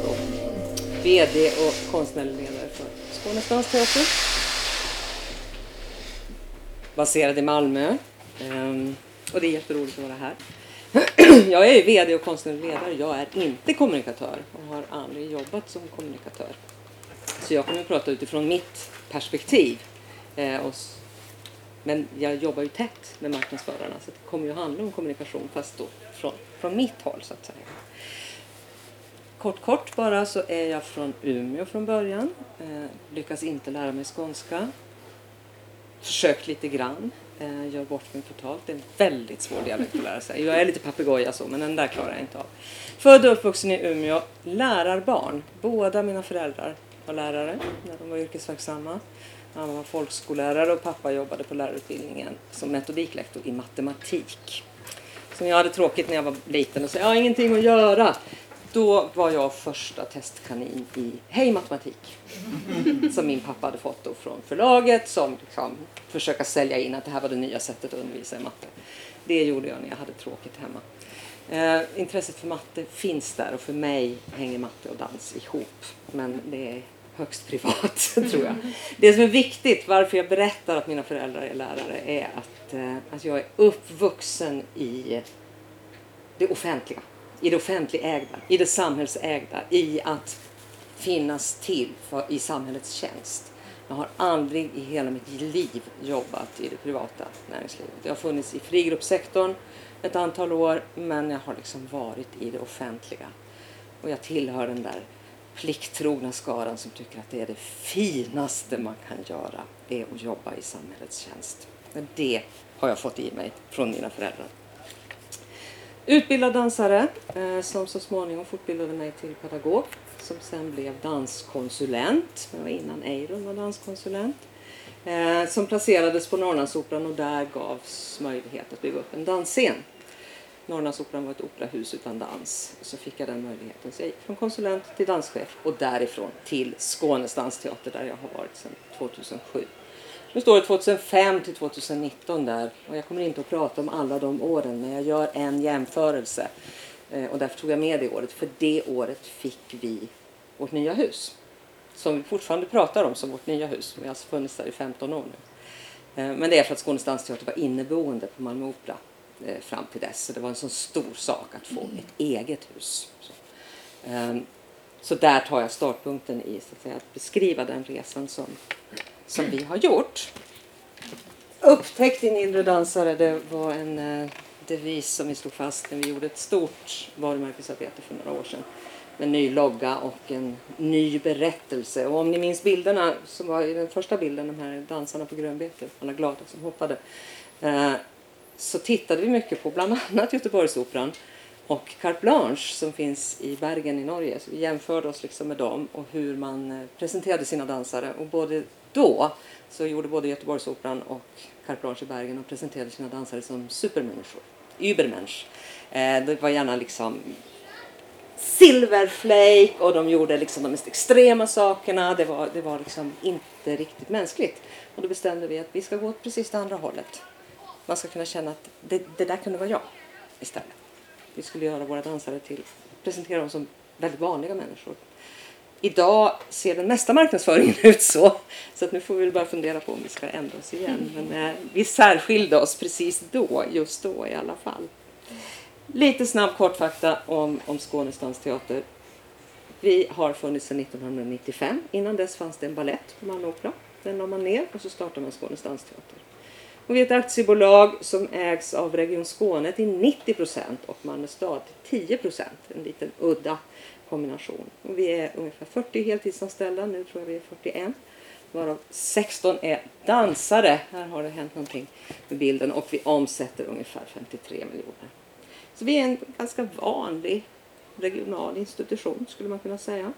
Jag då. VD och konstnärlig ledare för Skånes dansteater. Baserad i Malmö. Ehm, och det är jätteroligt att vara här. Jag är ju VD och konstnärlig ledare. Jag är inte kommunikatör och har aldrig jobbat som kommunikatör. Så jag kommer att prata utifrån mitt perspektiv. Eh, men jag jobbar ju tätt med marknadsförarna så det kommer ju handla om kommunikation fast då från, från mitt håll så att säga. Kort kort bara så är jag från Umeå från början. Eh, lyckas inte lära mig skånska. Försökt lite grann. Eh, gör bort mig totalt. Det är en väldigt svår dialekt att lära sig. Jag är lite papegoja så men den där klarar jag inte av. Född och uppvuxen i Umeå. Lärarbarn. Båda mina föräldrar var lärare när de var yrkesverksamma. Mamma var folkskollärare och pappa jobbade på lärarutbildningen som metodiklektor i matematik. Så jag hade tråkigt när jag var liten och sa jag har ingenting att göra. Då var jag första testkanin i Hej matematik. Som min pappa hade fått då från förlaget som liksom försöka sälja in att det här var det nya sättet att undervisa i matte. Det gjorde jag när jag hade tråkigt hemma. Eh, intresset för matte finns där och för mig hänger matte och dans ihop. Men det är högst privat tror jag. Det som är viktigt, varför jag berättar att mina föräldrar är lärare, är att, eh, att jag är uppvuxen i det offentliga. I det offentligägda, i det samhällsägda, i att finnas till för, i samhällets tjänst. Jag har aldrig i hela mitt liv jobbat i det privata näringslivet. Jag har funnits i frigruppssektorn ett antal år men jag har liksom varit i det offentliga. Och jag tillhör den där plikttrogna skaran som tycker att det är det finaste man kan göra, är att jobba i samhällets tjänst. Det har jag fått i mig från mina föräldrar. Utbildad dansare eh, som så småningom fortbildade mig till pedagog som sen blev danskonsulent. Det var innan Eiron var danskonsulent. Eh, som placerades på Norrlandsoperan och där gavs möjlighet att bygga upp en dansscen. Norrlandsoperan var ett operahus utan dans. Så fick jag den möjligheten. Så jag gick från konsulent till danschef och därifrån till Skånes dansteater där jag har varit sedan 2007. Nu står det 2005 till 2019 där och jag kommer inte att prata om alla de åren men jag gör en jämförelse. Eh, och därför tog jag med det året, för det året fick vi vårt nya hus. Som vi fortfarande pratar om som vårt nya hus. Vi har alltså funnits där i 15 år nu. Eh, men det är för att Skånes dansteater var inneboende på Malmö Opera eh, fram till dess. Så det var en sån stor sak att få ett eget hus. Så. Så där tar jag startpunkten i så att, säga, att beskriva den resan som, som vi har gjort. Upptäck din inre dansare, det var en eh, devis som vi slog fast när vi gjorde ett stort varumärkesarbete för några år sedan. Med en ny logga och en ny berättelse. Och om ni minns bilderna som var i den första bilden, de här dansarna på grönbete, alla glada som hoppade. Eh, så tittade vi mycket på bland annat Göteborgsoperan och Carte Blanche som finns i Bergen i Norge. Så vi jämförde oss liksom med dem och hur man eh, presenterade sina dansare. Och både då så gjorde både Göteborgsoperan och Carte Blanche i Bergen och presenterade sina dansare som supermänniskor. Übermensch. Eh, det var gärna liksom Silverflake och de gjorde liksom de mest extrema sakerna. Det var, det var liksom inte riktigt mänskligt. Och då bestämde vi att vi ska gå åt precis det andra hållet. Man ska kunna känna att det, det där kunde vara jag istället. Vi skulle göra våra dansare till, presentera dem som väldigt vanliga människor. Idag ser den mesta marknadsföringen ut så. Så att nu får vi väl bara fundera på om vi ska ändra oss igen. Men eh, vi särskilde oss precis då, just då i alla fall. Lite snabb kortfakta om, om Skånes dansteater. Vi har funnits sedan 1995. Innan dess fanns det en ballett på Malmö Opera. Den la man ner och så startade man Skånes dansteater. Och vi är ett aktiebolag som ägs av Region Skåne till 90 procent och Malmö stad till 10 procent. En liten udda kombination. Och vi är ungefär 40 heltidsanställda. Nu tror jag vi är 41. Varav 16 är dansare. Här har det hänt någonting med bilden. Och vi omsätter ungefär 53 miljoner. Så vi är en ganska vanlig regional institution skulle man kunna säga.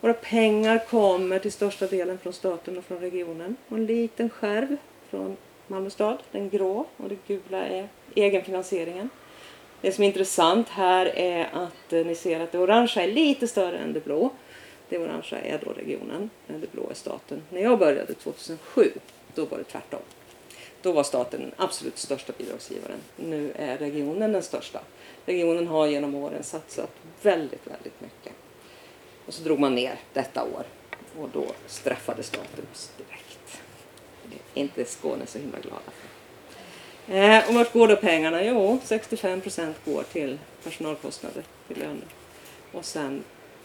Våra pengar kommer till största delen från staten och från regionen. Och en liten skärv från Malmö stad, den grå och det gula är egenfinansieringen. Det som är intressant här är att eh, ni ser att det orangea är lite större än det blå. Det orangea är då regionen, men det blå är staten. När jag började 2007, då var det tvärtom. Då var staten den absolut största bidragsgivaren. Nu är regionen den största. Regionen har genom åren satsat väldigt, väldigt mycket. Och så drog man ner detta år och då straffade staten oss direkt. Det är inte Skåne så himla glada för. Eh, och vart går då pengarna? Jo, 65 procent går till personalkostnader, till löner. Och sen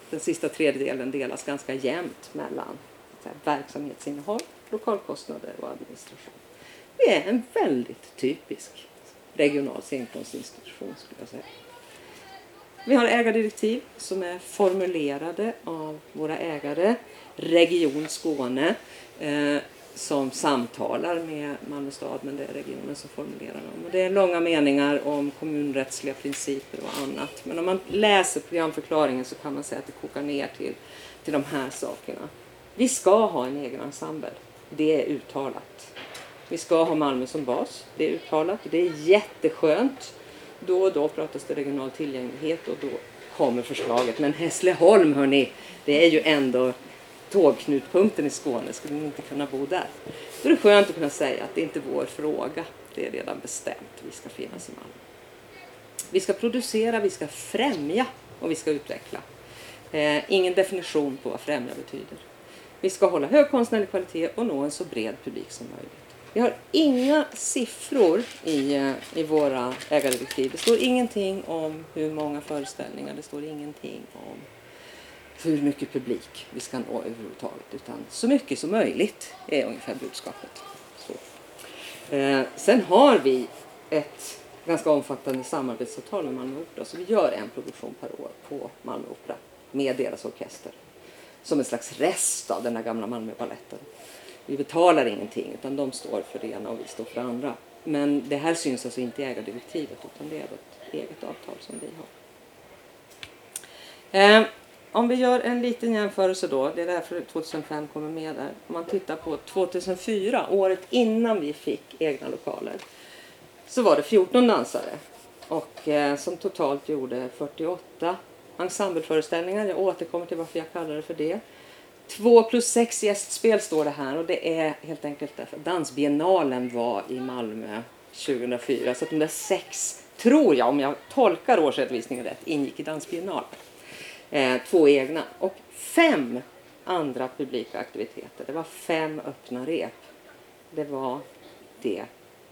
den sista tredjedelen delas ganska jämnt mellan här, verksamhetsinnehåll, lokalkostnader och administration. Det är en väldigt typisk regional scenkonstinstitution skulle jag säga. Vi har ägardirektiv som är formulerade av våra ägare, Region Skåne, eh, som samtalar med Malmö stad, men det är regionen som formulerar dem. Och det är långa meningar om kommunrättsliga principer och annat. Men om man läser programförklaringen så kan man säga att det kokar ner till, till de här sakerna. Vi ska ha en egen ensemble. Det är uttalat. Vi ska ha Malmö som bas. Det är uttalat. Det är jätteskönt. Då och då pratas det regional tillgänglighet och då kommer förslaget. Men Hässleholm, hörni, det är ju ändå tågknutpunkten i Skåne. Skulle ni inte kunna bo där? Då är det skönt att kunna säga att det inte är vår fråga. Det är redan bestämt. Vi ska finnas i Malmö. Vi ska producera, vi ska främja och vi ska utveckla. Eh, ingen definition på vad främja betyder. Vi ska hålla hög konstnärlig kvalitet och nå en så bred publik som möjligt. Vi har inga siffror i, eh, i våra ägardirektiv. Det står ingenting om hur många föreställningar, det står ingenting om hur mycket publik vi ska nå överhuvudtaget. Utan så mycket som möjligt är ungefär budskapet. Så. Eh, sen har vi ett ganska omfattande samarbetsavtal med Malmö Opera. Så vi gör en produktion per år på Malmö Opera med deras orkester. Som en slags rest av den där gamla Malmöbaletten. Vi betalar ingenting utan de står för det ena och vi står för det andra. Men det här syns alltså inte i ägardirektivet utan det är ett eget avtal som vi har. Eh, om vi gör en liten jämförelse då, det är därför 2005 kommer med där. Om man tittar på 2004, året innan vi fick egna lokaler, så var det 14 dansare och eh, som totalt gjorde 48 ensembleföreställningar. Jag återkommer till varför jag kallar det för det. Två plus sex gästspel står det här och det är helt enkelt därför att Dansbiennalen var i Malmö 2004 så att de där sex, tror jag om jag tolkar årsredovisningen rätt, ingick i Dansbiennalen. Eh, två egna och fem andra publika aktiviteter. Det var fem öppna rep. Det var det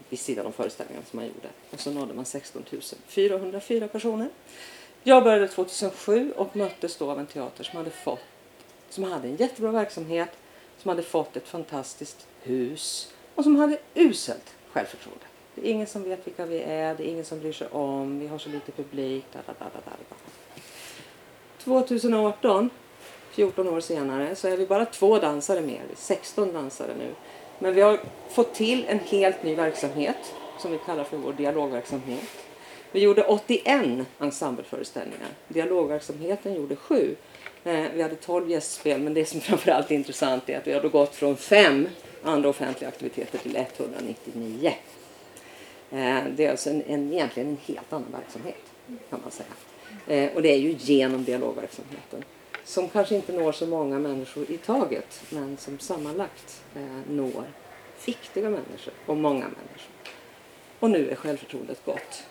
vid sidan om föreställningarna som man gjorde. Och så nådde man 16 404 personer. Jag började 2007 och möttes då av en teater som hade fått som hade en jättebra verksamhet, som hade fått ett fantastiskt hus och som hade uselt självförtroende. Det är ingen som vet vilka vi är, det är ingen som bryr sig om, vi har så lite publik. Da, da, da, da, da. 2018, 14 år senare, så är vi bara två dansare mer. Vi är 16 dansare nu. Men vi har fått till en helt ny verksamhet som vi kallar för vår dialogverksamhet. Vi gjorde 81 ensembleföreställningar. Dialogverksamheten gjorde sju. Eh, vi hade 12 gästspel, men det som framförallt är intressant är att vi har gått från fem andra offentliga aktiviteter till 199. Eh, det är alltså en, en, egentligen en helt annan verksamhet, kan man säga. Eh, och det är ju genom dialogverksamheten som kanske inte når så många människor i taget, men som sammanlagt når viktiga människor och många människor. Och nu är självförtroendet gott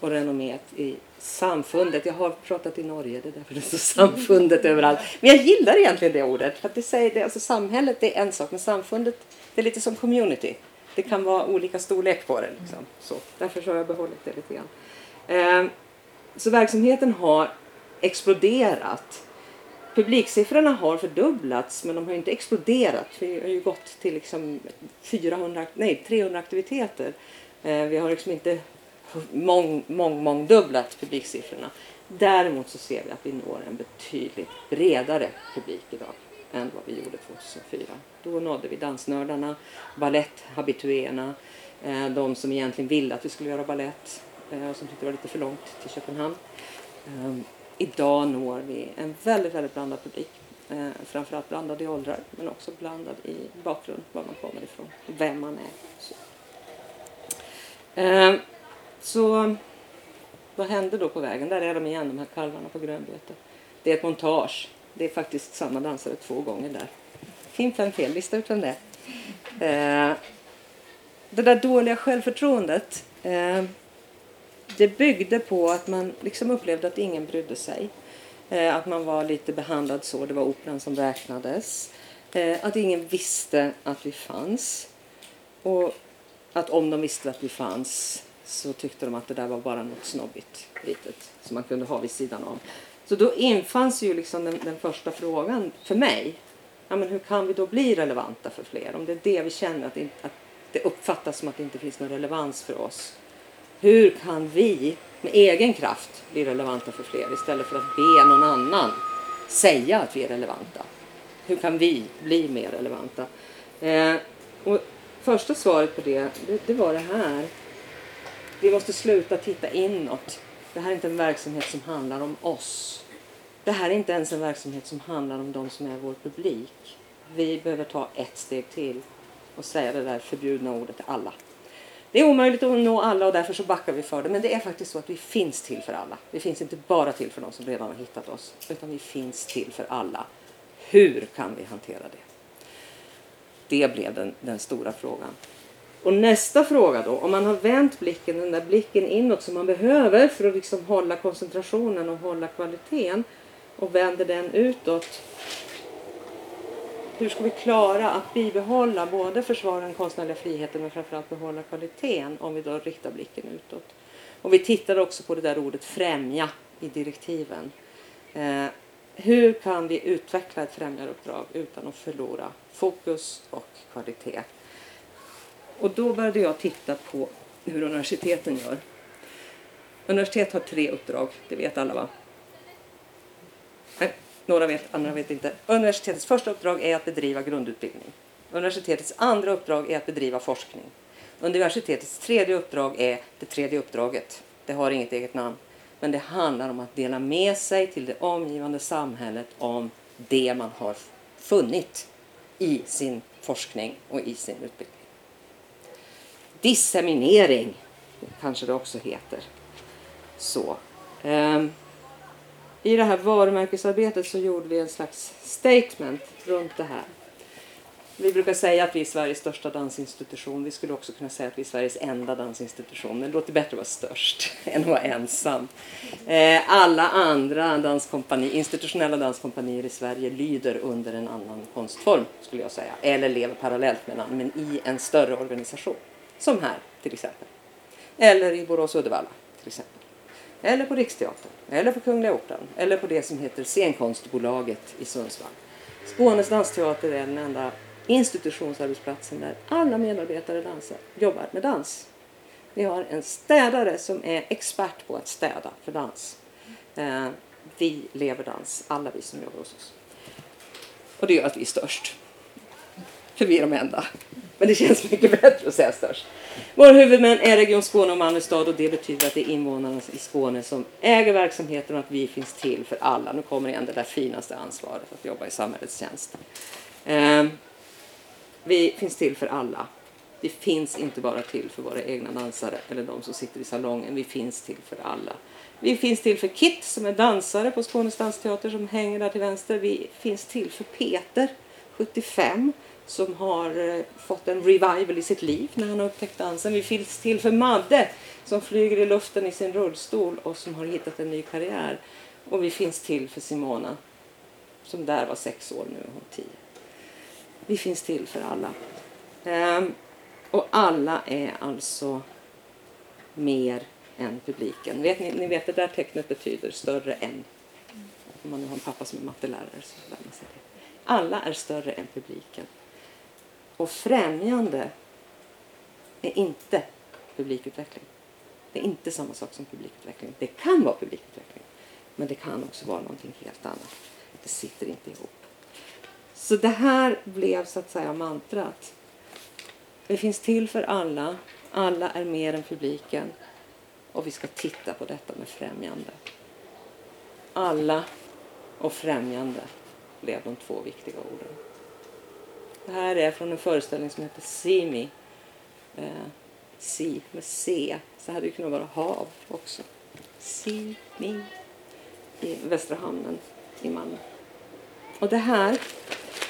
och renomméet i samfundet. Jag har pratat i Norge, det är därför det står samfundet överallt. Men jag gillar egentligen det ordet. För att det säger det, alltså samhället är en sak, men samfundet det är lite som community. Det kan vara olika storlek på det. Liksom. Så, därför så har jag behållit det lite grann. Eh, så verksamheten har exploderat. Publiksiffrorna har fördubblats men de har inte exploderat. Vi har ju gått till liksom 400, nej, 300 aktiviteter. Eh, vi har liksom inte mång, mång, mångdubblat publiksiffrorna. Däremot så ser vi att vi når en betydligt bredare publik idag än vad vi gjorde 2004. Då nådde vi dansnördarna, baletthabituéerna, eh, de som egentligen ville att vi skulle göra ballett Eh, som tyckte det var lite för långt till Köpenhamn. Ehm, idag når vi en väldigt, väldigt blandad publik. Eh, framförallt blandad i åldrar men också blandad i bakgrund, var man kommer ifrån, vem man är. Så. Ehm, så vad hände då på vägen? Där är de igen, de här kalvarna på grönbete. Det är ett montage. Det är faktiskt samma dansare två gånger där. Fim, fem, fel. Lista ut vem det är. Eh, det där dåliga självförtroendet. Eh, det byggde på att man liksom upplevde att ingen brydde sig. Eh, att man var lite behandlad så, det var operan som räknades. Eh, att ingen visste att vi fanns. Och att om de visste att vi fanns så tyckte de att det där var bara något snobbigt litet som man kunde ha vid sidan om. Så då infanns ju liksom den, den första frågan för mig. Ja, men hur kan vi då bli relevanta för fler? Om det är det vi känner, att att det uppfattas som att det inte finns någon relevans för oss. Hur kan vi med egen kraft bli relevanta för fler istället för att be någon annan säga att vi är relevanta? Hur kan vi bli mer relevanta? Eh, och första svaret på det, det, det var det här. Vi måste sluta titta inåt. Det här är inte en verksamhet som handlar om oss. Det här är inte ens en verksamhet som handlar om de som är vår publik. Vi behöver ta ett steg till och säga det där förbjudna ordet till alla. Det är omöjligt att nå alla och därför så backar vi för det. Men det är faktiskt så att vi finns till för alla. Vi finns inte bara till för de som redan har hittat oss. Utan vi finns till för alla. Hur kan vi hantera det? Det blev den, den stora frågan. Och nästa fråga då, om man har vänt blicken, den där blicken inåt som man behöver för att liksom hålla koncentrationen och hålla kvaliteten och vänder den utåt. Hur ska vi klara att bibehålla, både försvara den konstnärliga friheten men framförallt behålla kvaliteten om vi då riktar blicken utåt? Och vi tittar också på det där ordet främja i direktiven. Eh, hur kan vi utveckla ett främjaruppdrag utan att förlora fokus och kvalitet? Och då började jag titta på hur universiteten gör. Universitet har tre uppdrag, det vet alla va? Några vet, andra vet inte. Universitetets första uppdrag är att bedriva grundutbildning. Universitetets andra uppdrag är att bedriva forskning. Universitetets tredje uppdrag är det tredje uppdraget. Det har inget eget namn. Men det handlar om att dela med sig till det omgivande samhället om det man har funnit i sin forskning och i sin utbildning. Disseminering kanske det också heter. Så. Um, i det här varumärkesarbetet så gjorde vi en slags statement runt det här. Vi brukar säga att vi är Sveriges största dansinstitution. Vi skulle också kunna säga att vi är Sveriges enda dansinstitution. Men det låter bättre att vara störst än att vara ensam. Eh, alla andra danskompani, institutionella danskompanier i Sverige lyder under en annan konstform, skulle jag säga. Eller lever parallellt med den, men i en större organisation. Som här, till exempel. Eller i Borås och Uddevalla till exempel. Eller på Riksteatern, eller på Kungliga Operan, eller på det som heter Scenkonstbolaget i Sundsvall. Skånes dansteater är den enda institutionsarbetsplatsen där alla medarbetare dansar, jobbar med dans. Vi har en städare som är expert på att städa för dans. Eh, vi lever dans, alla vi som jobbar hos oss. Och det gör att vi är störst. För vi är de enda. Men det känns mycket bättre att säga störst. Våra huvudmän är Region Skåne och Malmö stad och det betyder att det är invånarna i Skåne som äger verksamheten och att vi finns till för alla. Nu kommer igen det där finaste ansvaret att jobba i samhällets tjänst. Eh, vi finns till för alla. Vi finns inte bara till för våra egna dansare eller de som sitter i salongen. Vi finns till för alla. Vi finns till för Kit som är dansare på Skånes dansteater som hänger där till vänster. Vi finns till för Peter, 75, som har eh, fått en revival i sitt liv när han har upptäckt dansen. Vi finns till för Madde som flyger i luften i sin rullstol och som har hittat en ny karriär. Och vi finns till för Simona som där var sex år, nu är hon tio. Vi finns till för alla. Ehm, och alla är alltså mer än publiken. Vet ni, ni vet det där tecknet betyder större än. Om man nu har en pappa som är mattelärare så lär man sig det. Alla är större än publiken. Och främjande är inte publikutveckling. Det är inte samma sak som publikutveckling. Det kan vara publikutveckling, men det kan också vara någonting helt annat. Det sitter inte ihop. Så det här blev så att säga mantrat. Det finns till för alla. Alla är mer än publiken. Och vi ska titta på detta med främjande. Alla och främjande blev de två viktiga orden. Det här är från en föreställning som heter Simi. Eh, see med C. Så hade det kunnat vara hav också. See Me i Västra hamnen i Malmö. Och det här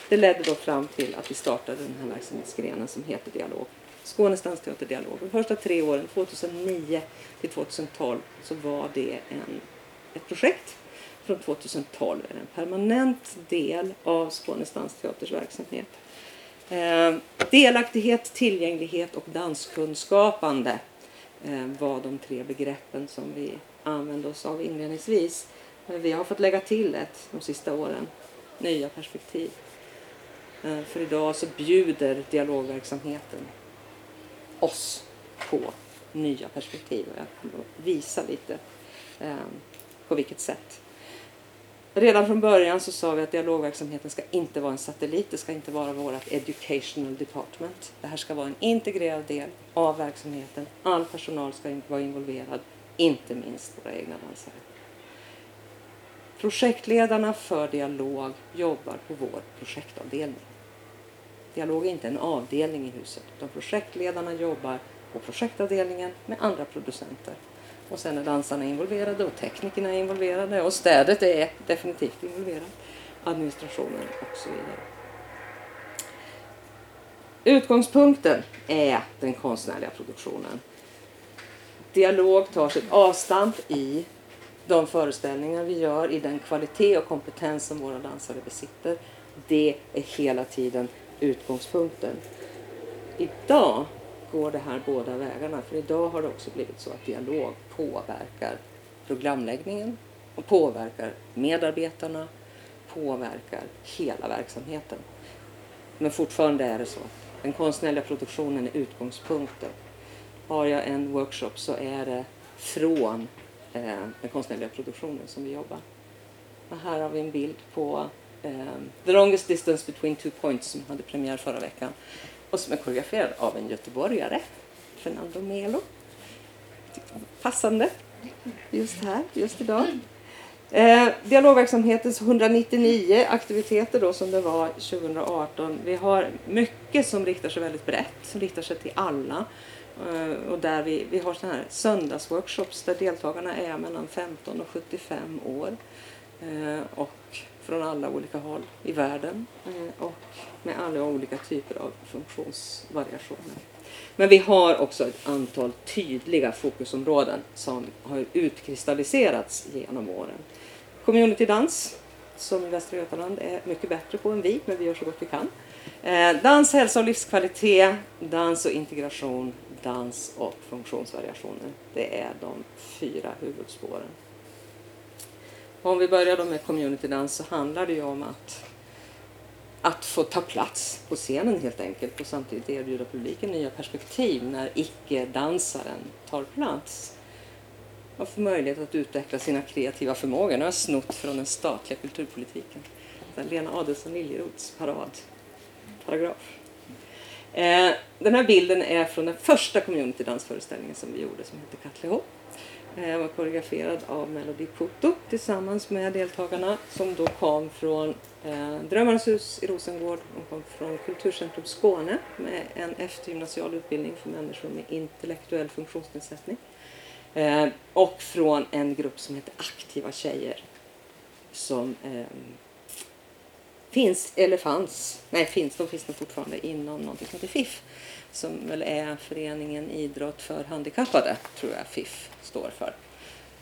det ledde då fram till att vi startade den här verksamhetsgrenen som heter Dialog. Skånes dansteater Dialog. De första tre åren, 2009 till 2012, så var det en, ett projekt från 2012 är det en permanent del av Skånes dansteaters verksamhet. Eh, delaktighet, tillgänglighet och danskunskapande eh, var de tre begreppen som vi använde oss av inledningsvis. Men vi har fått lägga till ett de sista åren, nya perspektiv. Eh, för idag så bjuder dialogverksamheten oss på nya perspektiv. Och jag kommer att visa lite eh, på vilket sätt. Redan från början så sa vi att dialogverksamheten ska inte vara en satellit, det ska inte vara vårt educational department. Det här ska vara en integrerad del av verksamheten. All personal ska vara involverad, inte minst våra egna dansare. Projektledarna för dialog jobbar på vår projektavdelning. Dialog är inte en avdelning i huset, utan projektledarna jobbar på projektavdelningen med andra producenter. Och sen är dansarna involverade och teknikerna är involverade och städet är definitivt involverat. Administrationen och så vidare. Utgångspunkten är den konstnärliga produktionen. Dialog tar sitt avstamp i de föreställningar vi gör, i den kvalitet och kompetens som våra dansare besitter. Det är hela tiden utgångspunkten. Idag går det här båda vägarna. För idag har det också blivit så att dialog påverkar programläggningen och påverkar medarbetarna, påverkar hela verksamheten. Men fortfarande är det så den konstnärliga produktionen är utgångspunkten. Har jag en workshop så är det från eh, den konstnärliga produktionen som vi jobbar. Och här har vi en bild på eh, The Longest Distance Between Two Points som hade premiär förra veckan och som är koreograferad av en göteborgare, Fernando Melo. Passande just här, just idag. Eh, dialogverksamhetens 199 aktiviteter då som det var 2018. Vi har mycket som riktar sig väldigt brett, som riktar sig till alla. Eh, och där vi, vi har sådana här söndagsworkshops där deltagarna är mellan 15 och 75 år. Eh, och från alla olika håll i världen eh, och med alla olika typer av funktionsvariationer. Men vi har också ett antal tydliga fokusområden som har utkristalliserats genom åren. Communitydans, som i Västra Götaland är mycket bättre på än vi, men vi gör så gott vi kan. Eh, dans, hälsa och livskvalitet, dans och integration, dans och funktionsvariationer. Det är de fyra huvudspåren. Om vi börjar då med communitydans så handlar det ju om att, att få ta plats på scenen helt enkelt och samtidigt erbjuda publiken nya perspektiv när icke-dansaren tar plats Man får möjlighet att utveckla sina kreativa förmågor. Nu har jag snott från den statliga kulturpolitiken. Lena Adelsohn Liljeroths paradparagraf. Eh, den här bilden är från den första communitydansföreställningen som vi gjorde som heter Katlehop. Den var koreograferad av Melody Poto tillsammans med deltagarna som då kom från eh, Drömmarnas hus i Rosengård. De kom från Kulturcentrum Skåne med en eftergymnasial utbildning för människor med intellektuell funktionsnedsättning. Eh, och från en grupp som heter Aktiva tjejer som eh, finns, eller fanns, nej finns, de finns nog fortfarande inom någonting som heter FIF som väl är föreningen Idrott för handikappade, tror jag FIF står för.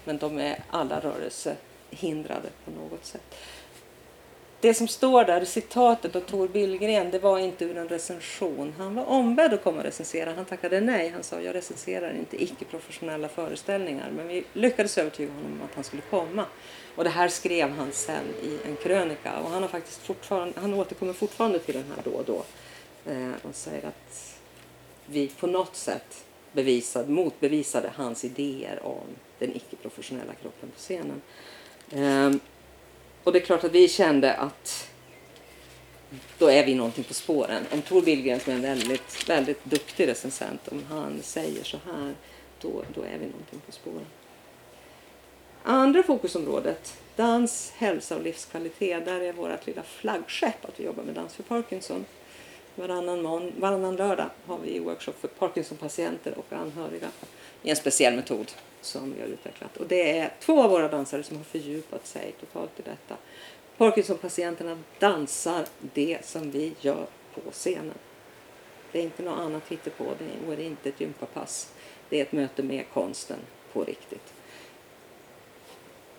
Men de är alla rörelsehindrade på något sätt. Det som står där, citatet av Tor Billgren, det var inte ur en recension. Han var ombedd att komma och recensera. Han tackade nej. Han sa, jag recenserar inte icke-professionella föreställningar. Men vi lyckades övertyga honom om att han skulle komma. Och det här skrev han sen i en krönika. Och han, har faktiskt fortfarande, han återkommer fortfarande till den här då och då. Eh, och säger att vi på något sätt bevisade, motbevisade hans idéer om den icke-professionella kroppen på scenen. Ehm, och det är klart att vi kände att då är vi någonting på spåren. Om Tor Billgren som är en väldigt, väldigt duktig recensent, om han säger så här, då, då är vi någonting på spåren. Andra fokusområdet, dans, hälsa och livskvalitet, där är vårt lilla flaggskepp att vi jobbar med dans för Parkinson. Varannan, mån, varannan lördag har vi workshop för Parkinson-patienter och anhöriga i en speciell metod som vi har utvecklat. Och det är två av våra dansare som har fördjupat sig totalt i detta. Parkinson-patienterna dansar det som vi gör på scenen. Det är inte något annat hittepå, det är inte ett gympapass. Det är ett möte med konsten på riktigt.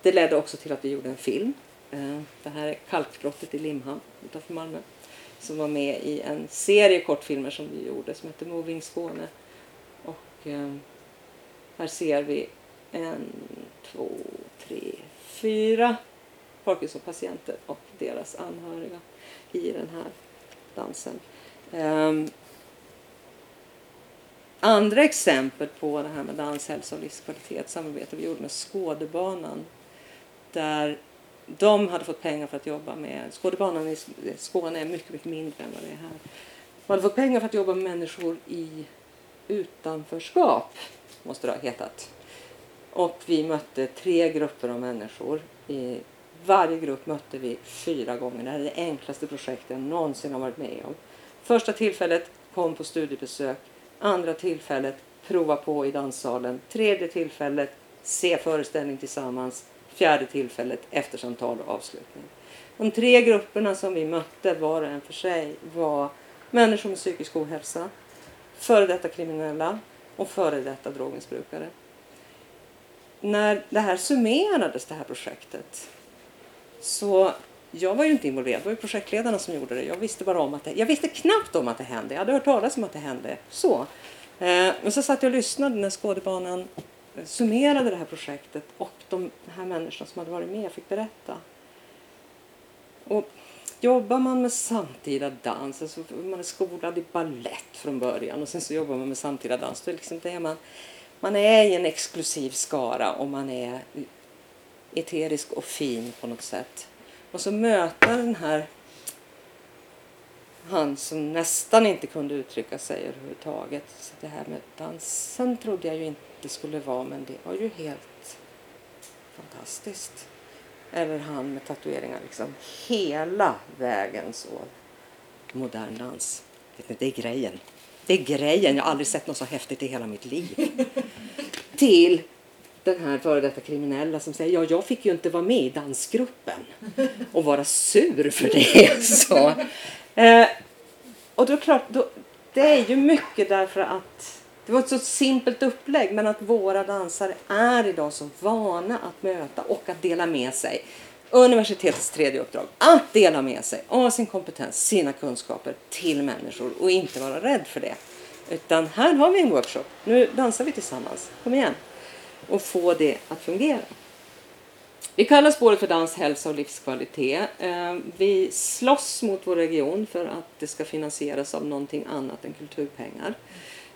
det ledde också till att vi gjorde en film. Eh, det här är Kalkbrottet i Limhamn utanför Malmö. Som var med i en serie kortfilmer som vi gjorde som heter Moving Skåne. Och eh, här ser vi en, två, tre, fyra Parkinson-patienter och deras anhöriga i den här dansen. Um, andra exempel på det här med dans, hälsa och livskvalitet samarbete vi gjorde med Skådebanan där de hade fått pengar för att jobba med, Skådebanan i Skåne är mycket, mycket mindre än vad det är här. De hade fått pengar för att jobba med människor i utanförskap, måste det ha hetat. Och vi mötte tre grupper av människor. I varje grupp mötte vi fyra gånger. Det här är det enklaste projektet jag någonsin har varit med om. Första tillfället kom på studiebesök. Andra tillfället prova på i danssalen. Tredje tillfället se föreställning tillsammans. Fjärde tillfället efter samtal och avslutning. De tre grupperna som vi mötte var och en för sig var människor med psykisk ohälsa, före detta kriminella och före detta drogmissbrukare. När det här summerades, det här projektet, så jag var ju inte involverad, det var ju projektledarna som gjorde det. Jag visste bara om att det, jag visste knappt om att det hände. Jag hade hört talas om att det hände. Så. Eh, men så satt jag och lyssnade när Skådebanan summerade det här projektet och de här människorna som hade varit med fick berätta. Och jobbar man med samtida dans, alltså man är skolad i ballett från början och sen så jobbar man med samtida dans, då är liksom det man, man är i en exklusiv skara och man är eterisk och fin på något sätt. Och så möta den här han som nästan inte kunde uttrycka sig överhuvudtaget. Så det här med dansen trodde jag ju inte skulle vara, men det var ju helt fantastiskt. Eller han med tatueringar liksom hela vägen så. Modern dans. Det är grejen. Det är grejen. Jag har aldrig sett något så häftigt i hela mitt liv. Till den här före detta kriminella som säger ja, jag fick ju inte vara med i dansgruppen och vara sur för det. Så. Eh, och då är klart, då, det är ju mycket därför att det var ett så simpelt upplägg men att våra dansare är idag så vana att möta och att dela med sig. Universitetets tredje uppdrag, att dela med sig av sin kompetens, sina kunskaper till människor och inte vara rädd för det. Utan här har vi en workshop, nu dansar vi tillsammans, kom igen och få det att fungera. Vi kallar spåret för dans, hälsa och livskvalitet. Eh, vi slåss mot vår region för att det ska finansieras av någonting annat än kulturpengar.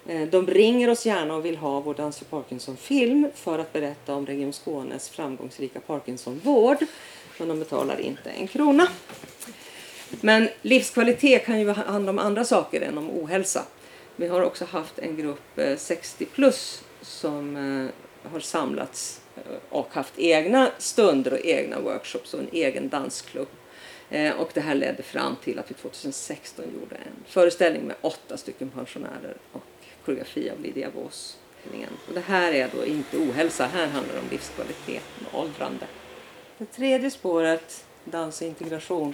Eh, de ringer oss gärna och vill ha vår Dans för Parkinson-film för att berätta om Region Skånes framgångsrika Parkinsonvård. Men de betalar inte en krona. Men livskvalitet kan ju handla om andra saker än om ohälsa. Vi har också haft en grupp eh, 60 plus som har samlats Eh, och haft egna stunder och egna workshops och en egen dansklubb. Eh, och det här ledde fram till att vi 2016 gjorde en föreställning med åtta stycken pensionärer och koreografi av Lydia Vås. Och det här är då inte ohälsa, här handlar det om livskvalitet och åldrande. Det tredje spåret, dans och integration,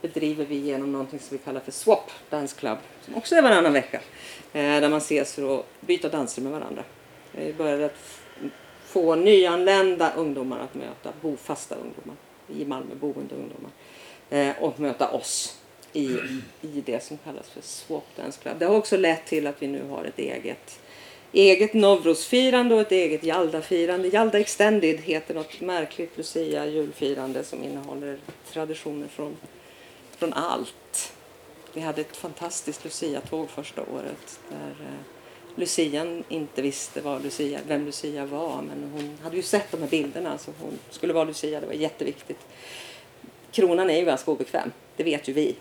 bedriver vi genom någonting som vi kallar för SWAP Dance Club, som också är varannan vecka, eh, där man ses för att byta danser med varandra. Vi började få nyanlända ungdomar att möta bofasta ungdomar i Malmö boende ungdomar eh, och möta oss i, i det som kallas för Swap Dance Club. Det har också lett till att vi nu har ett eget eget Novrosfirande och ett eget Jalda-firande. Jalda Extended heter något märkligt Lucia julfirande som innehåller traditioner från, från allt. Vi hade ett fantastiskt Lucia-tåg första året där eh, Lucian inte visste vad Lucia, vem Lucia var. Men hon hade ju sett de här bilderna så hon skulle vara Lucia. Det var jätteviktigt. Kronan är ju ganska obekväm. Det vet ju vi.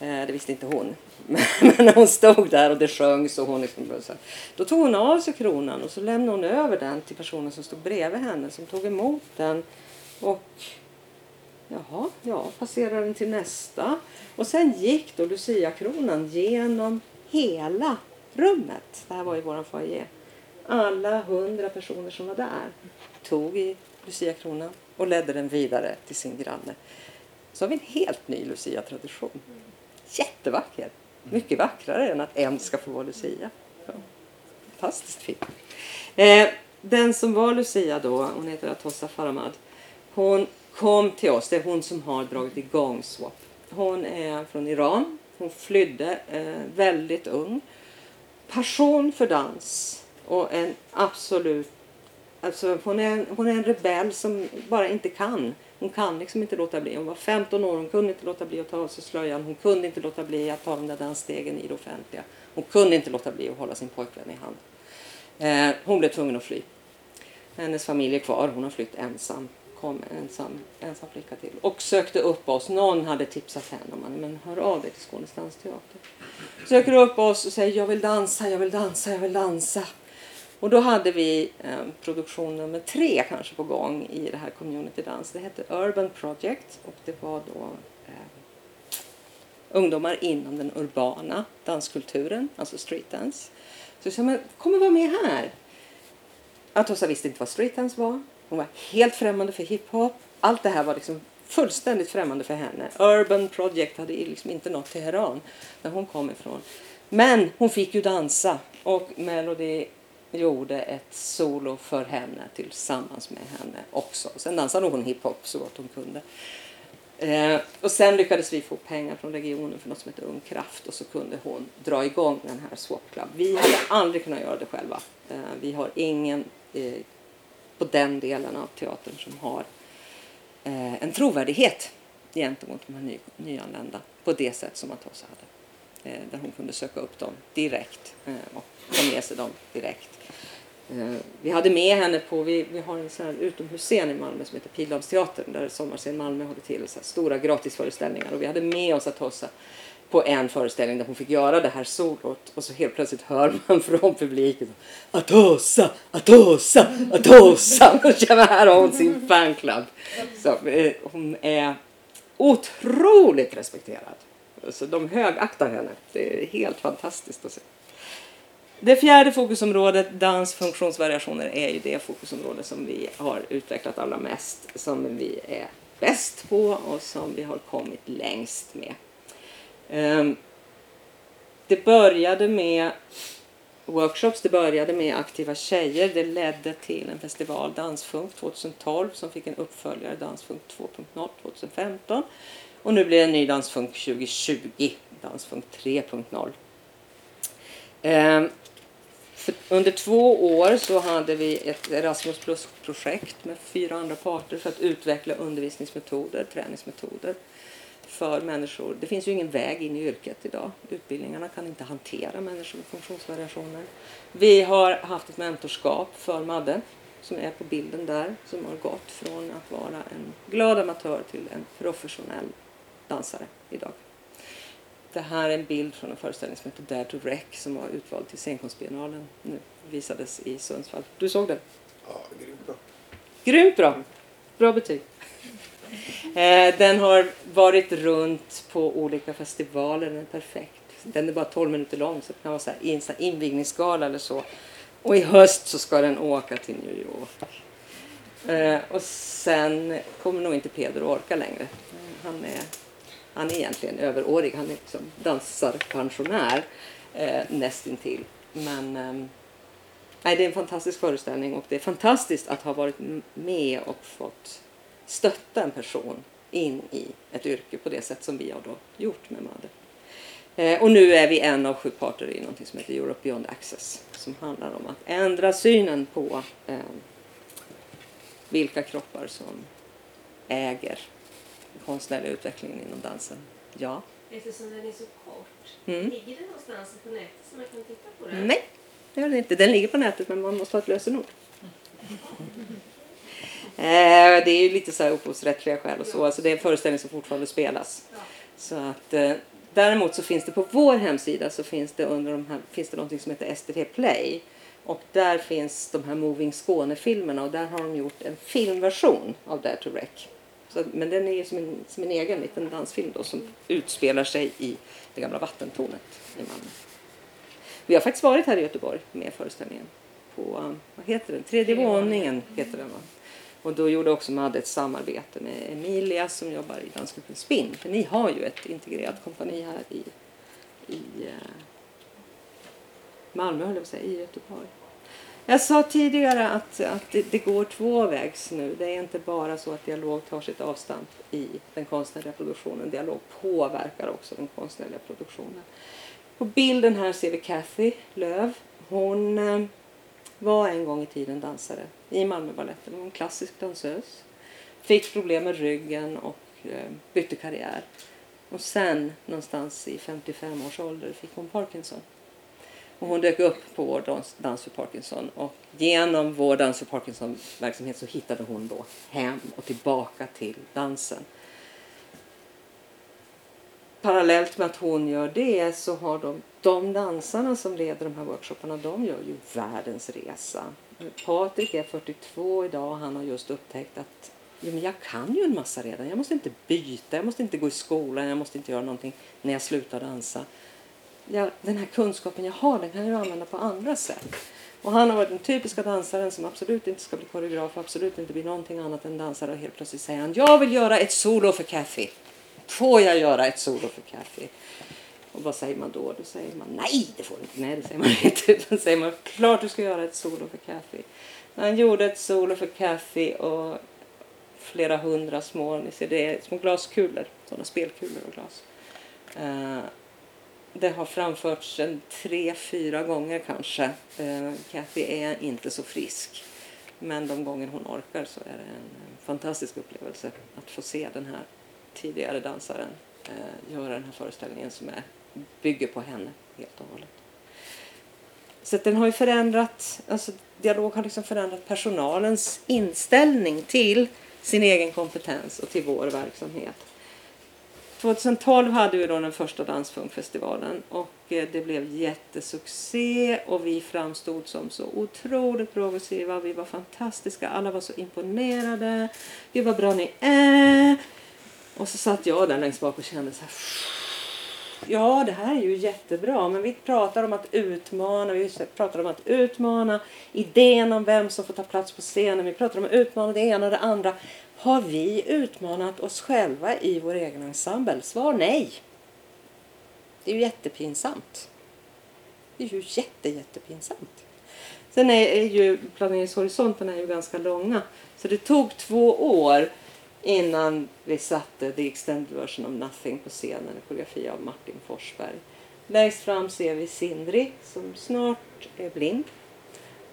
Eh, det visste inte hon. Men när hon stod där och det sjöngs och hon liksom, så Då tog hon av sig kronan och så lämnade hon över den till personen som stod bredvid henne som tog emot den. Och jaha, ja, passerade den till nästa. Och sen gick då Lucia-kronan genom hela rummet. Det här var i vår foyer. Alla hundra personer som var där tog i Lucia-kronan och ledde den vidare till sin granne. Så har vi en helt ny Lucia-tradition. Jättevacker! Mycket vackrare än att en ska få vara Lucia. Ja. Fantastiskt fint. Eh, den som var Lucia då, hon heter Atossa Faramad, Hon kom till oss, det är hon som har dragit igång SWAP. Hon är från Iran. Hon flydde eh, väldigt ung. Passion för dans och en absolut... Alltså hon, är, hon är en rebell som bara inte kan. Hon kan liksom inte låta bli. Hon var 15 år, hon kunde inte låta bli att ta av sig slöjan. Hon kunde inte låta bli att ta de där dansstegen i det offentliga. Hon kunde inte låta bli att hålla sin pojkvän i hand. Eh, hon blev tvungen att fly. Hennes familj är kvar, hon har flytt ensam kom ensam, ensam flicka till och sökte upp oss. Någon hade tipsat henne om men hör av dig till Skånes dansteater. Söker upp oss och säger jag vill dansa, jag vill dansa, jag vill dansa. Och då hade vi eh, produktion nummer tre kanske på gång i det här Community Dance. Det hette Urban Project och det var då eh, ungdomar inom den urbana danskulturen, alltså streetdance. Så jag sa, men kom och var med här. Atossa visste inte vad streetdance var. Hon var helt främmande för hiphop. Allt det här var liksom fullständigt främmande för henne. Urban Project hade liksom inte nått Teheran där hon kom ifrån. Men hon fick ju dansa och Melody gjorde ett solo för henne tillsammans med henne också. Sen dansade hon hiphop så gott hon kunde. Eh, och sen lyckades vi få pengar från regionen för något som heter Ung Kraft och så kunde hon dra igång den här Swap Club. Vi hade aldrig kunnat göra det själva. Eh, vi har ingen eh, på den delen av teatern som har eh, en trovärdighet gentemot de här ny, nyanlända på det sätt som Atossa hade. Eh, där hon kunde söka upp dem direkt eh, och ta med sig dem direkt. Eh, vi hade med henne på, vi, vi har en sån här utomhusscen i Malmö som heter Pildammsteatern där Sommarscen Malmö håller till så stora gratisföreställningar och vi hade med oss Atossa på en föreställning där hon fick göra det här solot och så helt plötsligt hör man från publiken Atossa, Atossa, Atossa. Och här har hon sin fanclub. Så, eh, hon är otroligt respekterad. Så de högaktar henne. Det är helt fantastiskt att se. Det fjärde fokusområdet, dans funktionsvariationer, är ju det fokusområde som vi har utvecklat allra mest, som vi är bäst på och som vi har kommit längst med. Ehm, det började med workshops, det började med aktiva tjejer. Det ledde till en festival, Dansfunk 2012, som fick en uppföljare, Dansfunk 2.0 2015. Och nu blir det en ny Dansfunk 2020, Dansfunk 3.0. under två år så hade vi ett Erasmus Plus-projekt med fyra andra parter för att utveckla undervisningsmetoder, träningsmetoder för människor. Det finns ju ingen väg in i yrket idag. Utbildningarna kan inte hantera människor med funktionsvariationer. Vi har haft ett mentorskap för Madde som är på bilden där som har gått från att vara en glad amatör till en professionell dansare idag. Det här är en bild från en föreställning som heter Dare to Wreck som var utvald till scenkonstbiennalen nu visades i Sundsvall. Du såg den? Ja, grymt bra. Grymt bra! Bra betyg. Eh, den har varit runt på olika festivaler, den är perfekt. Den är bara 12 minuter lång så det kan vara så här, så här invigningsgala eller så. Och i höst så ska den åka till New York. Eh, och sen kommer nog inte Pedro orka längre. Han är, han är egentligen överårig, han är liksom dansarpensionär eh, nästintill. Men eh, nej, det är en fantastisk föreställning och det är fantastiskt att ha varit med och fått stötta en person in i ett yrke på det sätt som vi har då gjort med Madde. Eh, och nu är vi en av sju parter i något som heter Europe Beyond Access som handlar om att ändra synen på eh, vilka kroppar som äger den konstnärliga utvecklingen inom dansen. Ja. Eftersom den är så kort, mm. ligger den någonstans på nätet så man kan titta på den? Nej, det gör den inte. Den ligger på nätet men man måste ha ett lösenord. Eh, det är ju lite så här upphovsrättsliga skäl och så. Alltså det är en föreställning som fortfarande spelas. Så att, eh, däremot så finns det på vår hemsida så finns det under de här, finns det någonting som heter STT Play. Och där finns de här Moving Skåne-filmerna och där har de gjort en filmversion av Dare to Wreck. Så, men den är som en, som en egen liten dansfilm då som utspelar sig i det gamla vattentornet i Malmö. Vi har faktiskt varit här i Göteborg med föreställningen på, vad heter den, tredje våningen heter den va? Och då gjorde också Madde ett samarbete med Emilia som jobbar i dansgruppen Spinn. För ni har ju ett integrerat kompani här i, i eh, Malmö, höll jag på att säga, i Göteborg. Jag sa tidigare att, att det, det går tvåvägs nu. Det är inte bara så att dialog tar sitt avstamp i den konstnärliga produktionen. Dialog påverkar också den konstnärliga produktionen. På bilden här ser vi Kathy Löv. Hon eh, var en gång i tiden dansare i Malmöbaletten. Hon var en klassisk dansös. Fick problem med ryggen och eh, bytte karriär. Och sen någonstans i 55 års ålder fick hon Parkinson. Och hon dök upp på vår dans, dans för Parkinson och genom vår Dans för Parkinson-verksamhet så hittade hon då hem och tillbaka till dansen. Parallellt med att hon gör det så har de, de dansarna som leder de här workshopparna, de gör ju världens resa. Patrik är 42 idag och han har just upptäckt att ja, men jag kan ju en massa redan. Jag måste inte byta, jag måste inte gå i skolan, jag måste inte göra någonting när jag slutar dansa jag, den här kunskapen jag har den kan jag använda på andra sätt. Och han har varit den typiska dansaren som absolut inte ska bli koreograf och absolut inte bli någonting annat än dansare och helt plötsligt säger han jag vill göra ett solo för Kathy. Får jag göra ett solo för Kathy? Och vad säger man då? Då säger man nej, det får du inte. Nej, det säger man inte. Då säger man klart du ska göra ett solo för Kathy. Han gjorde ett solo för Kathy och flera hundra små, ni ser det är små glaskulor, sådana spelkulor och glas. Uh, det har framförts en tre, fyra gånger kanske. Eh, Kathy är inte så frisk. Men de gånger hon orkar så är det en fantastisk upplevelse att få se den här tidigare dansaren eh, göra den här föreställningen som är, bygger på henne helt och hållet. Så den har ju förändrat, alltså dialog har liksom förändrat personalens inställning till sin egen kompetens och till vår verksamhet. 2012 hade vi då den första Dansfunkfestivalen och eh, det blev jättesuccé och vi framstod som så otroligt progressiva. Vi var fantastiska, alla var så imponerade. Gud vad bra ni är! Och så satt jag där längst bak och kände så här. Ja, det här är ju jättebra, men vi pratar om att utmana, vi pratar om att utmana idén om vem som får ta plats på scenen, vi pratar om att utmana det ena och det andra. Har vi utmanat oss själva i vår egen ensemble? Svar nej. Det är ju jättepinsamt. Det är ju jätte, jättepinsamt. Sen är, är ju planeringshorisonterna är ju ganska långa. Så det tog två år innan vi satte The Extended Version of Nothing på scenen, en koreografi av Martin Forsberg. Längst fram ser vi Sindri som snart är blind.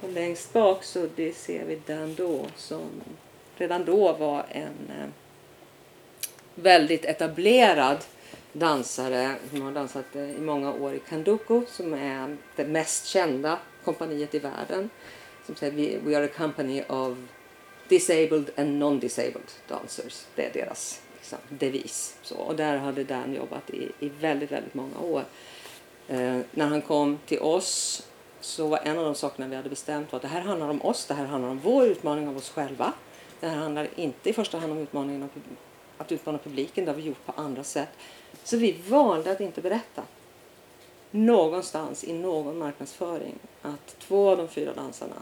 Och längst bak så det ser vi Dan Do som redan då var en eh, väldigt etablerad dansare. Hon har dansat eh, i många år i Kanduko som är det mest kända kompaniet i världen. Som säger We are a company of disabled and non-disabled dancers. Det är deras liksom, devis. Så, och där hade Dan jobbat i, i väldigt, väldigt många år. Eh, när han kom till oss så var en av de sakerna vi hade bestämt var att det här handlar om oss, det här handlar om vår utmaning av oss själva. Det här handlar inte i första hand om utmaningen att utmana publiken, det har vi gjort på andra sätt. Så vi valde att inte berätta någonstans i någon marknadsföring att två av de fyra dansarna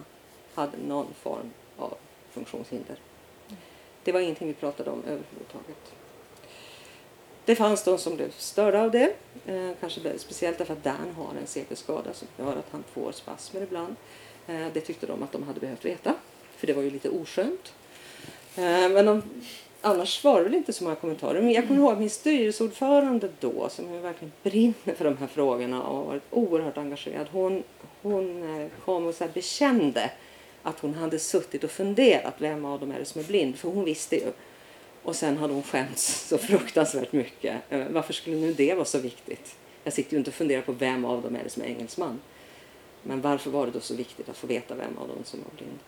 hade någon form av funktionshinder. Det var ingenting vi pratade om överhuvudtaget. Det fanns de som blev störda av det, eh, kanske speciellt därför att Dan har en CP-skada som gör att han får spasmer ibland. Eh, det tyckte de att de hade behövt veta, för det var ju lite oskönt. Eh, men de, annars var det väl inte så många kommentarer. Men jag kommer ihåg min styrelseordförande då som verkligen brinner för de här frågorna och har varit oerhört engagerad. Hon, hon eh, kom och så bekände att hon hade suttit och funderat vem av dem är det som är blind. För hon visste ju. Och sen hade hon skämts så fruktansvärt mycket. Eh, varför skulle nu det vara så viktigt? Jag sitter ju inte och funderar på vem av dem är det som är engelsman. Men varför var det då så viktigt att få veta vem av dem som var blind?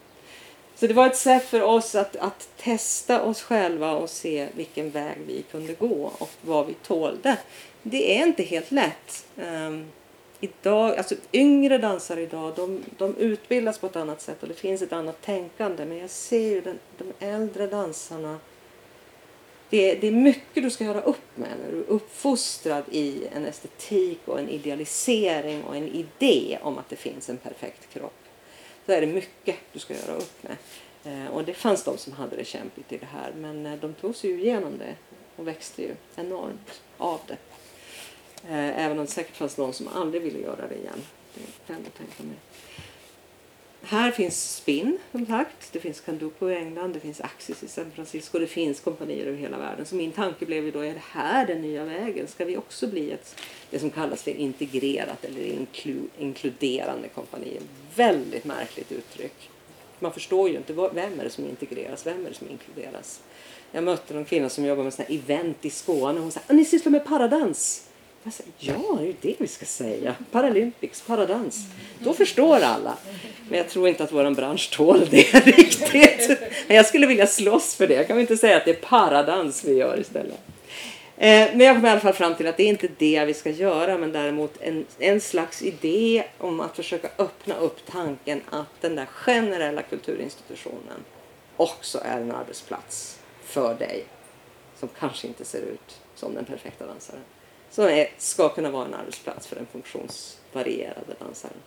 Så det var ett sätt för oss att, att testa oss själva och se vilken väg vi kunde gå och vad vi tålde. Det är inte helt lätt. Ehm, Idag, alltså yngre dansare idag, de, de utbildas på ett annat sätt och det finns ett annat tänkande. Men jag ser ju den, de äldre dansarna det, det, är mycket du ska göra upp med när du är uppfostrad i en estetik och en idealisering och en idé om att det finns en perfekt kropp så är det mycket du ska göra upp med. Eh, och det fanns de som hade det kämpigt i det här men eh, de tog sig ju igenom det och växte ju enormt av det. Eh, även om det säkert fanns någon som aldrig ville göra det igen. Det kan jag tänka mig. här finns Spin som sagt, det finns Candupo i England, det finns Axis i San Francisco, det finns kompanier över hela världen. Så min tanke blev ju då, är det här den nya vägen? Ska vi också bli ett, det som kallas för integrerat eller inklu, inkluderande kompani? Väldigt märkligt uttryck. Man förstår ju inte, vem är det som integreras, vem är det som inkluderas? Jag mötte någon kvinna som jobbar med såna event i Skåne och hon sa, ah, ni sysslar med paradans. Jag ja, det är ju det vi ska säga. Paralympics, paradans. Då förstår alla. Men jag tror inte att vår bransch tål det riktigt. Men Jag skulle vilja slåss för det. Kan vi inte säga att det är paradans vi gör istället? Eh, men jag kom i alla fall fram till att det är inte det vi ska göra men däremot en, en slags idé om att försöka öppna upp tanken att den där generella kulturinstitutionen också är en arbetsplats för dig som kanske inte ser ut som den perfekta dansaren som är, ska kunna vara en arbetsplats för den funktionsvarierade dansaren.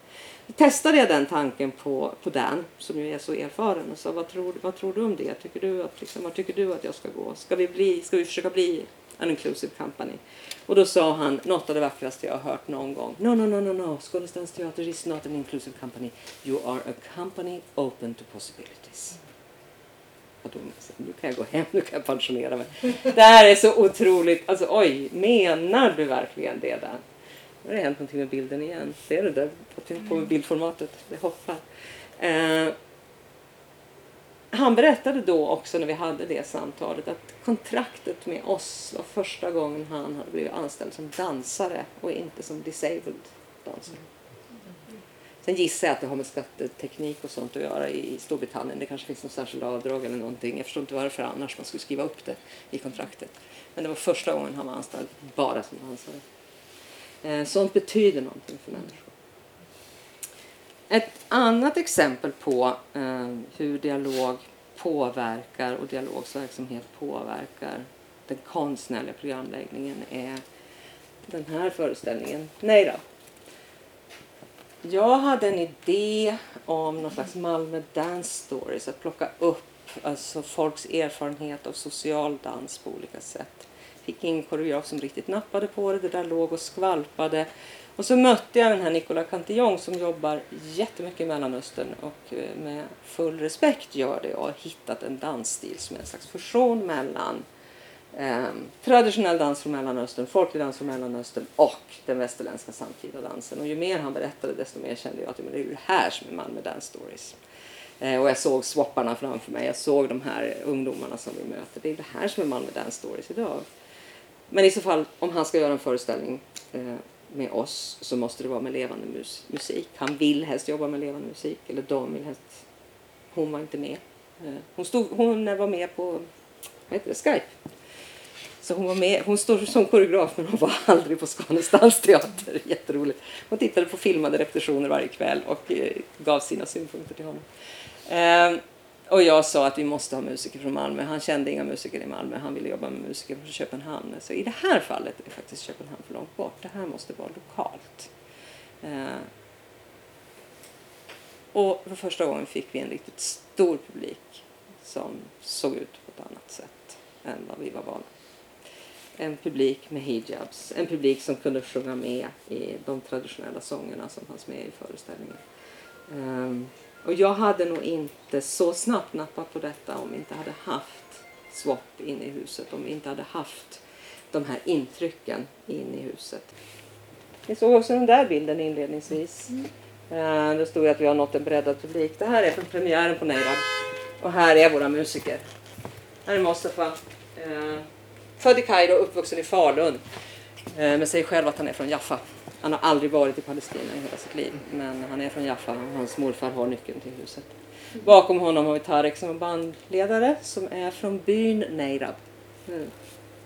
Då testade jag den tanken på, på Dan som ju är så erfaren och sa vad tror, vad tror du om det? Tycker du att, liksom, vad tycker du att jag ska gå? Ska vi, bli, ska vi försöka bli an inclusive company? Och då sa han något av det vackraste jag har hört någon gång. No, no, no, no, no. Skånes Skådestansteater is not an inclusive company. You are a company open to possibilities hon, nu kan jag gå hem, nu kan jag pensionera mig. Det här är så otroligt, alltså oj, menar du verkligen det där? Nu har det hänt någonting med bilden igen. Ser du det? På bildformatet, det hoppar. Eh, han berättade då också när vi hade det samtalet att kontraktet med oss var första gången han hade blivit anställd som dansare och inte som disabled dansare. Sen gissar jag att det har med skatteteknik och sånt att göra i Storbritannien. Det kanske finns något särskilt avdrag eller någonting. Jag förstår inte varför annars man skulle skriva upp det i kontraktet. Men det var första gången han var anställd bara som dansare. Eh, sånt betyder någonting för människor. Ett annat exempel på eh, hur dialog påverkar och dialogsverksamhet påverkar den konstnärliga programläggningen är den här föreställningen. Nej då, jag hade en idé om någon slags Malmö Dance Stories, att plocka upp alltså, folks erfarenhet av social dans på olika sätt. Fick ingen koreograf som riktigt nappade på det, det där låg och skvalpade. Och så mötte jag den här Nicola Cantillon som jobbar jättemycket i Mellanöstern och eh, med full respekt gör det och har hittat en dansstil som är en slags fusion mellan Eh, traditionell dans från Mellanöstern, folklig dans från Mellanöstern och den västerländska samtida dansen. Och ju mer han berättade desto mer kände jag att det är det här som är Malmö Dance Stories. Eh, och jag såg swapparna framför mig, jag såg de här ungdomarna som vi möter. Det är det här som är Malmö Dance Stories idag. Men i så fall, om han ska göra en föreställning eh, med oss så måste det vara med levande mus musik. Han vill helst jobba med levande musik, eller de vill helst. Hon var inte med. Eh, hon, stod, hon var med på vad heter det, Skype så hon var med, hon står som koreograf men hon var aldrig på Skånes dansteater. Jätteroligt. Hon tittade på filmade repetitioner varje kväll och eh, gav sina synpunkter till honom. Eh, och jag sa att vi måste ha musiker från Malmö. Han kände inga musiker i Malmö. Han ville jobba med musiker från Köpenhamn. Så i det här fallet är faktiskt Köpenhamn för långt bort. Det här måste vara lokalt. Eh, och för första gången fick vi en riktigt stor publik som såg ut på ett annat sätt än vad vi var vana en publik med hijabs, en publik som kunde sjunga med i de traditionella sångerna som fanns med i föreställningen. Um, och jag hade nog inte så snabbt nappat på detta om vi inte hade haft swap inne i huset, om vi inte hade haft de här intrycken in i huset. Ni såg också den där bilden inledningsvis. Mm. Uh, då stod det att vi har nått en breddad publik. Det här är från premiären på Neirab. Och här är våra musiker. Här är Mostafa. Uh, Född i Kairo och uppvuxen i Falun. Eh, men säger själv att han är från Jaffa. Han har aldrig varit i Palestina i hela sitt liv. Men han är från Jaffa och hans morfar har nyckeln till huset. Bakom honom har vi Tarek som är bandledare som är från byn Neirab.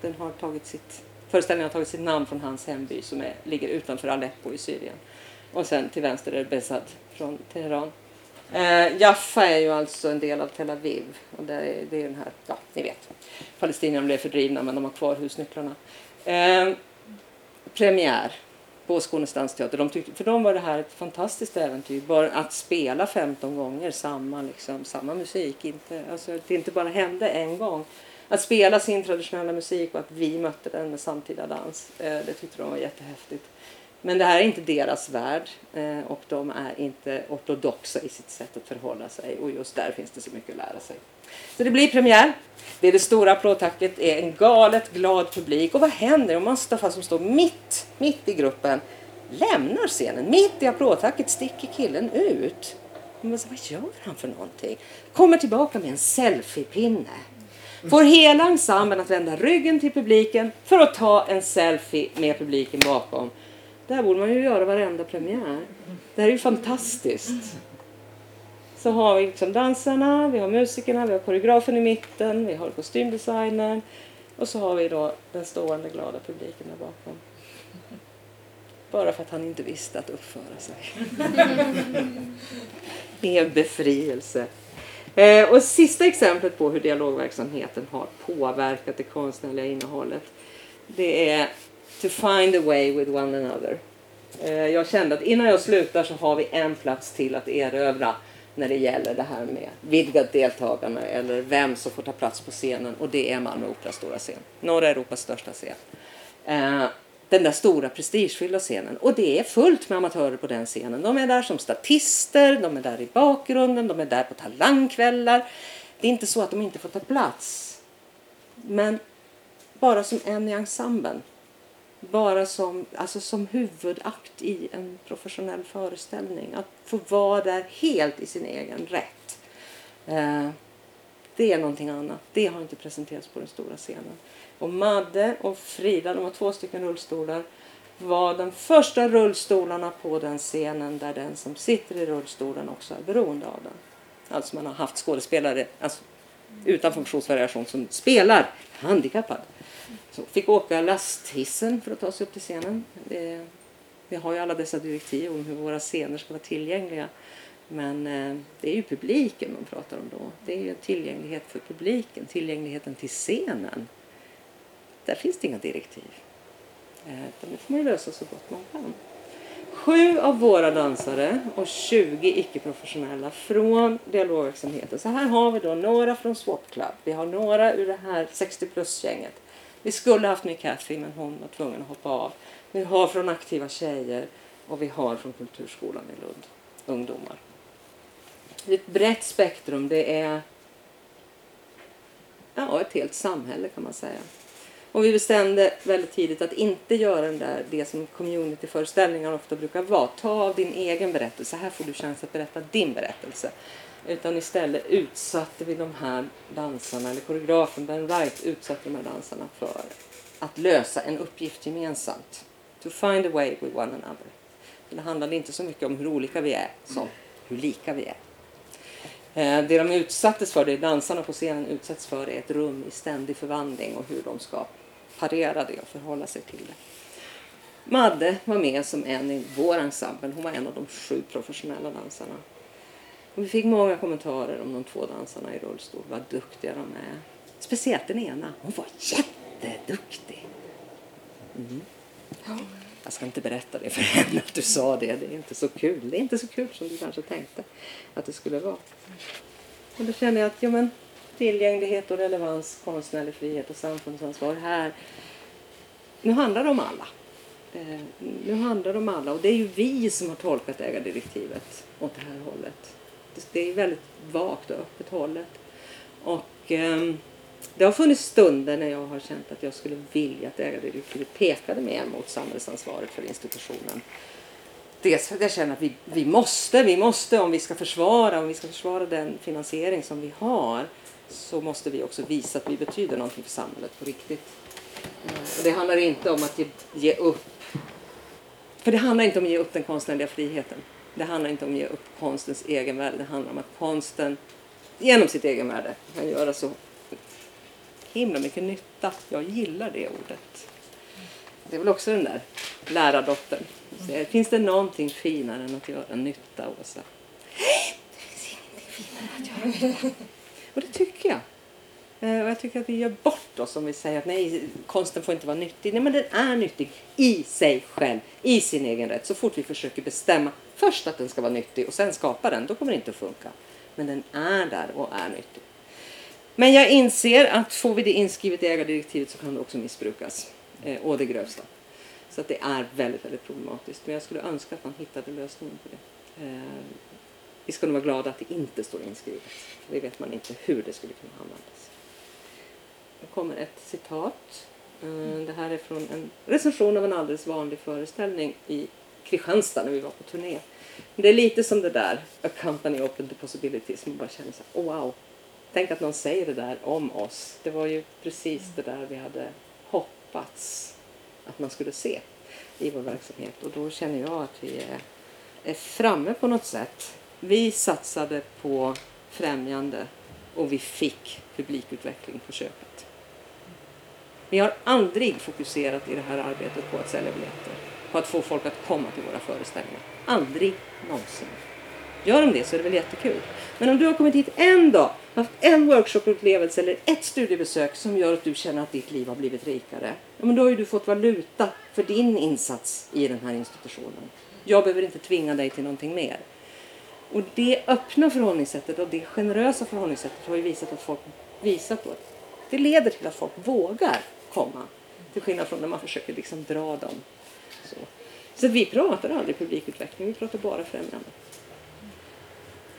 Den har tagit sitt, föreställningen har tagit sitt namn från hans hemby som är, ligger utanför Aleppo i Syrien. Och sen till vänster är det Besad från Teheran. Eh, Jaffa är ju alltså en del av Tel Aviv. Och det är, det är den här, ja ni vet. Palestinierna blev fördrivna men de har kvar husnycklarna. Eh, premiär på Skånes dansteater. De tyckte, för dem var det här ett fantastiskt äventyr. Bara att spela 15 gånger samma, liksom, samma musik. Inte, alltså, det inte bara hände en gång. Att spela sin traditionella musik och att vi mötte den med samtida dans. Eh, det tyckte de var jättehäftigt. Men det här är inte deras värld eh, och de är inte ortodoxa i sitt sätt att förhålla sig och just där finns det så mycket att lära sig. Så det blir premiär. Det är det stora applådtacket, det är en galet glad publik och vad händer om Mustafa som står mitt, mitt i gruppen lämnar scenen? Mitt i applådtacket sticker killen ut. Men vad gör han för någonting? Kommer tillbaka med en selfiepinne. Får hela ensemblen att vända ryggen till publiken för att ta en selfie med publiken bakom. Det här borde man ju göra varenda premiär. Det här är ju fantastiskt. Så har vi liksom dansarna, vi har musikerna, vi har koreografen i mitten, vi har kostymdesignern och så har vi då den stående glada publiken där bakom. Bara för att han inte visste att uppföra sig. Det är en befrielse. Eh, och sista exemplet på hur dialogverksamheten har påverkat det konstnärliga innehållet. Det är to find a way with one another. Eh, jag kände att innan jag slutar så har vi en plats till att erövra när det gäller det här med vidgat deltagande eller vem som får ta plats på scenen och det är Malmö Operas stora scen. Norra Europas största scen. Eh, den där stora prestigefyllda scenen. Och det är fullt med amatörer på den scenen. De är där som statister, de är där i bakgrunden, de är där på talangkvällar. Det är inte så att de inte får ta plats. Men bara som en i ensemblen. Bara som, alltså som huvudakt i en professionell föreställning. Att få vara där helt i sin egen rätt. Eh, det är någonting annat. Det har inte presenterats på den stora scenen. Och Madde och Frida, de har två stycken rullstolar, var de första rullstolarna på den scenen där den som sitter i rullstolen också är beroende av den. Alltså man har haft skådespelare alltså, utan funktionsvariation som spelar handikappad. Så fick åka lasthissen för att ta sig upp till scenen. Det, vi har ju alla dessa direktiv om hur våra scener ska vara tillgängliga. Men eh, det är ju publiken man pratar om då. Det är ju tillgänglighet för publiken, tillgängligheten till scenen. Där finns det inga direktiv. Eh, det får man lösa så gott man kan. Sju av våra dansare och 20 icke-professionella från dialogverksamheten. Så här har vi då några från Swap Club. Vi har några ur det här 60 plus-gänget. Vi skulle haft med Kathy men hon var tvungen att hoppa av. Vi har från Aktiva tjejer och vi har från Kulturskolan i Lund ungdomar. Det är ett brett spektrum. Det är ja, ett helt samhälle kan man säga. Och vi bestämde väldigt tidigt att inte göra den där, det som communityföreställningar ofta brukar vara. Ta av din egen berättelse, här får du chans att berätta din berättelse. Utan istället utsatte vi de här dansarna, eller koreografen Ben Wright utsatte de här dansarna för att lösa en uppgift gemensamt. To find a way with one another. Det handlade inte så mycket om hur olika vi är som hur lika vi är. Eh, det de utsattes för, det dansarna på scenen utsätts för, är ett rum i ständig förvandling och hur de ska parera det och förhålla sig till det. Madde var med som en i vår ensemble. Hon var en av de sju professionella dansarna. Och vi fick många kommentarer om de två dansarna i rullstol, vad duktiga de är. Speciellt den ena, hon var jätteduktig. Mm. Jag ska inte berätta det för henne att du sa det, det är inte så kul. Det är inte så kul som du kanske tänkte att det skulle vara. Och då känner jag att ja, men, tillgänglighet och relevans, konstnärlig frihet och samfundsansvar här. Nu handlar det om alla. Eh, nu handlar det om alla och det är ju vi som har tolkat ägardirektivet åt det här hållet. Det är väldigt vagt och öppet hållet. Och eh, det har funnits stunder när jag har känt att jag skulle vilja att ägardirektivet pekade mer mot samhällsansvaret för institutionen. Dels för att jag känner att vi, vi måste, vi måste om vi ska försvara, om vi ska försvara den finansiering som vi har så måste vi också visa att vi betyder någonting för samhället på riktigt. Eh, och det handlar inte om att ge, ge upp. För det handlar inte om att ge upp den konstnärliga friheten. Det handlar inte om att ge upp konstens egenvärde. Det handlar om att konsten genom sitt egenvärde kan göra så himla mycket nytta. Jag gillar det ordet. Det är väl också den där lärardottern. Eh, finns det någonting finare än att göra nytta, Åsa? Det finns ingenting finare att göra nytta. Och det tycker jag. Eh, och jag tycker att vi gör bort oss om vi säger att nej, konsten får inte vara nyttig. Nej, men den är nyttig i sig själv, i sin egen rätt. Så fort vi försöker bestämma först att den ska vara nyttig och sen skapa den, då kommer det inte att funka. Men den är där och är nyttig. Men jag inser att får vi det inskrivet i ägardirektivet så kan det också missbrukas. Eh, och det grövsta. Så att det är väldigt, väldigt problematiskt. Men jag skulle önska att man hittade lösningen på det. Eh, vi ska nog vara glada att det inte står inskrivet. För det vet man inte hur det skulle kunna användas. Nu kommer ett citat. Eh, det här är från en recension av en alldeles vanlig föreställning i Kristianstad när vi var på turné. Det är lite som det där, A company open to possibilities. Man bara känner så här, oh, wow. Tänk att någon säger det där om oss. Det var ju precis det där vi hade hoppats att man skulle se i vår verksamhet. Och då känner jag att vi är, är framme på något sätt. Vi satsade på främjande och vi fick publikutveckling på köpet. Vi har aldrig fokuserat i det här arbetet på att sälja biljetter, på att få folk att komma till våra föreställningar. Aldrig någonsin. Gör de det så är det väl jättekul. Men om du har kommit hit en dag, haft en workshopupplevelse eller ett studiebesök som gör att du känner att ditt liv har blivit rikare. Ja, men då har ju du fått valuta för din insats i den här institutionen. Jag behöver inte tvinga dig till någonting mer. Och det öppna förhållningssättet och det generösa förhållningssättet har ju visat att folk visat på att det leder till att folk vågar komma. Till skillnad från när man försöker liksom dra dem. Så, så vi pratar aldrig publikutveckling, vi pratar bara främjande.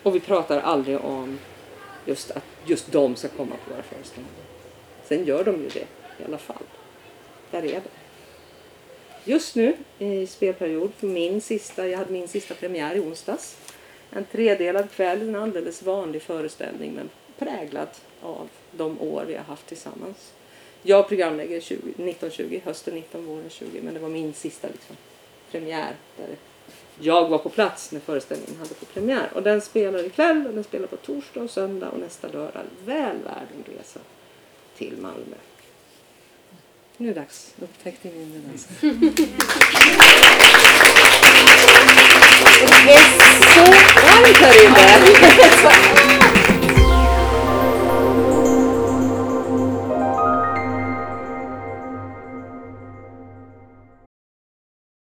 Och vi pratar aldrig om just att just de ska komma på våra föreställningar. Sen gör de ju det i alla fall. Där är det. Just nu i spelperiod, min sista, jag hade min sista premiär i onsdags. En tredelad kväll, en alldeles vanlig föreställning men präglad av de år vi har haft tillsammans. Jag programlägger 20, 1920, hösten 19, våren 20, men det var min sista liksom, premiär där jag var på plats när föreställningen hade på premiär. Och den spelar ikväll och den spelar på torsdag och söndag och nästa lördag. Väl värd en resa till Malmö. Nu är det dags. Upptäckte ni den dansen? Det är så varmt här inne.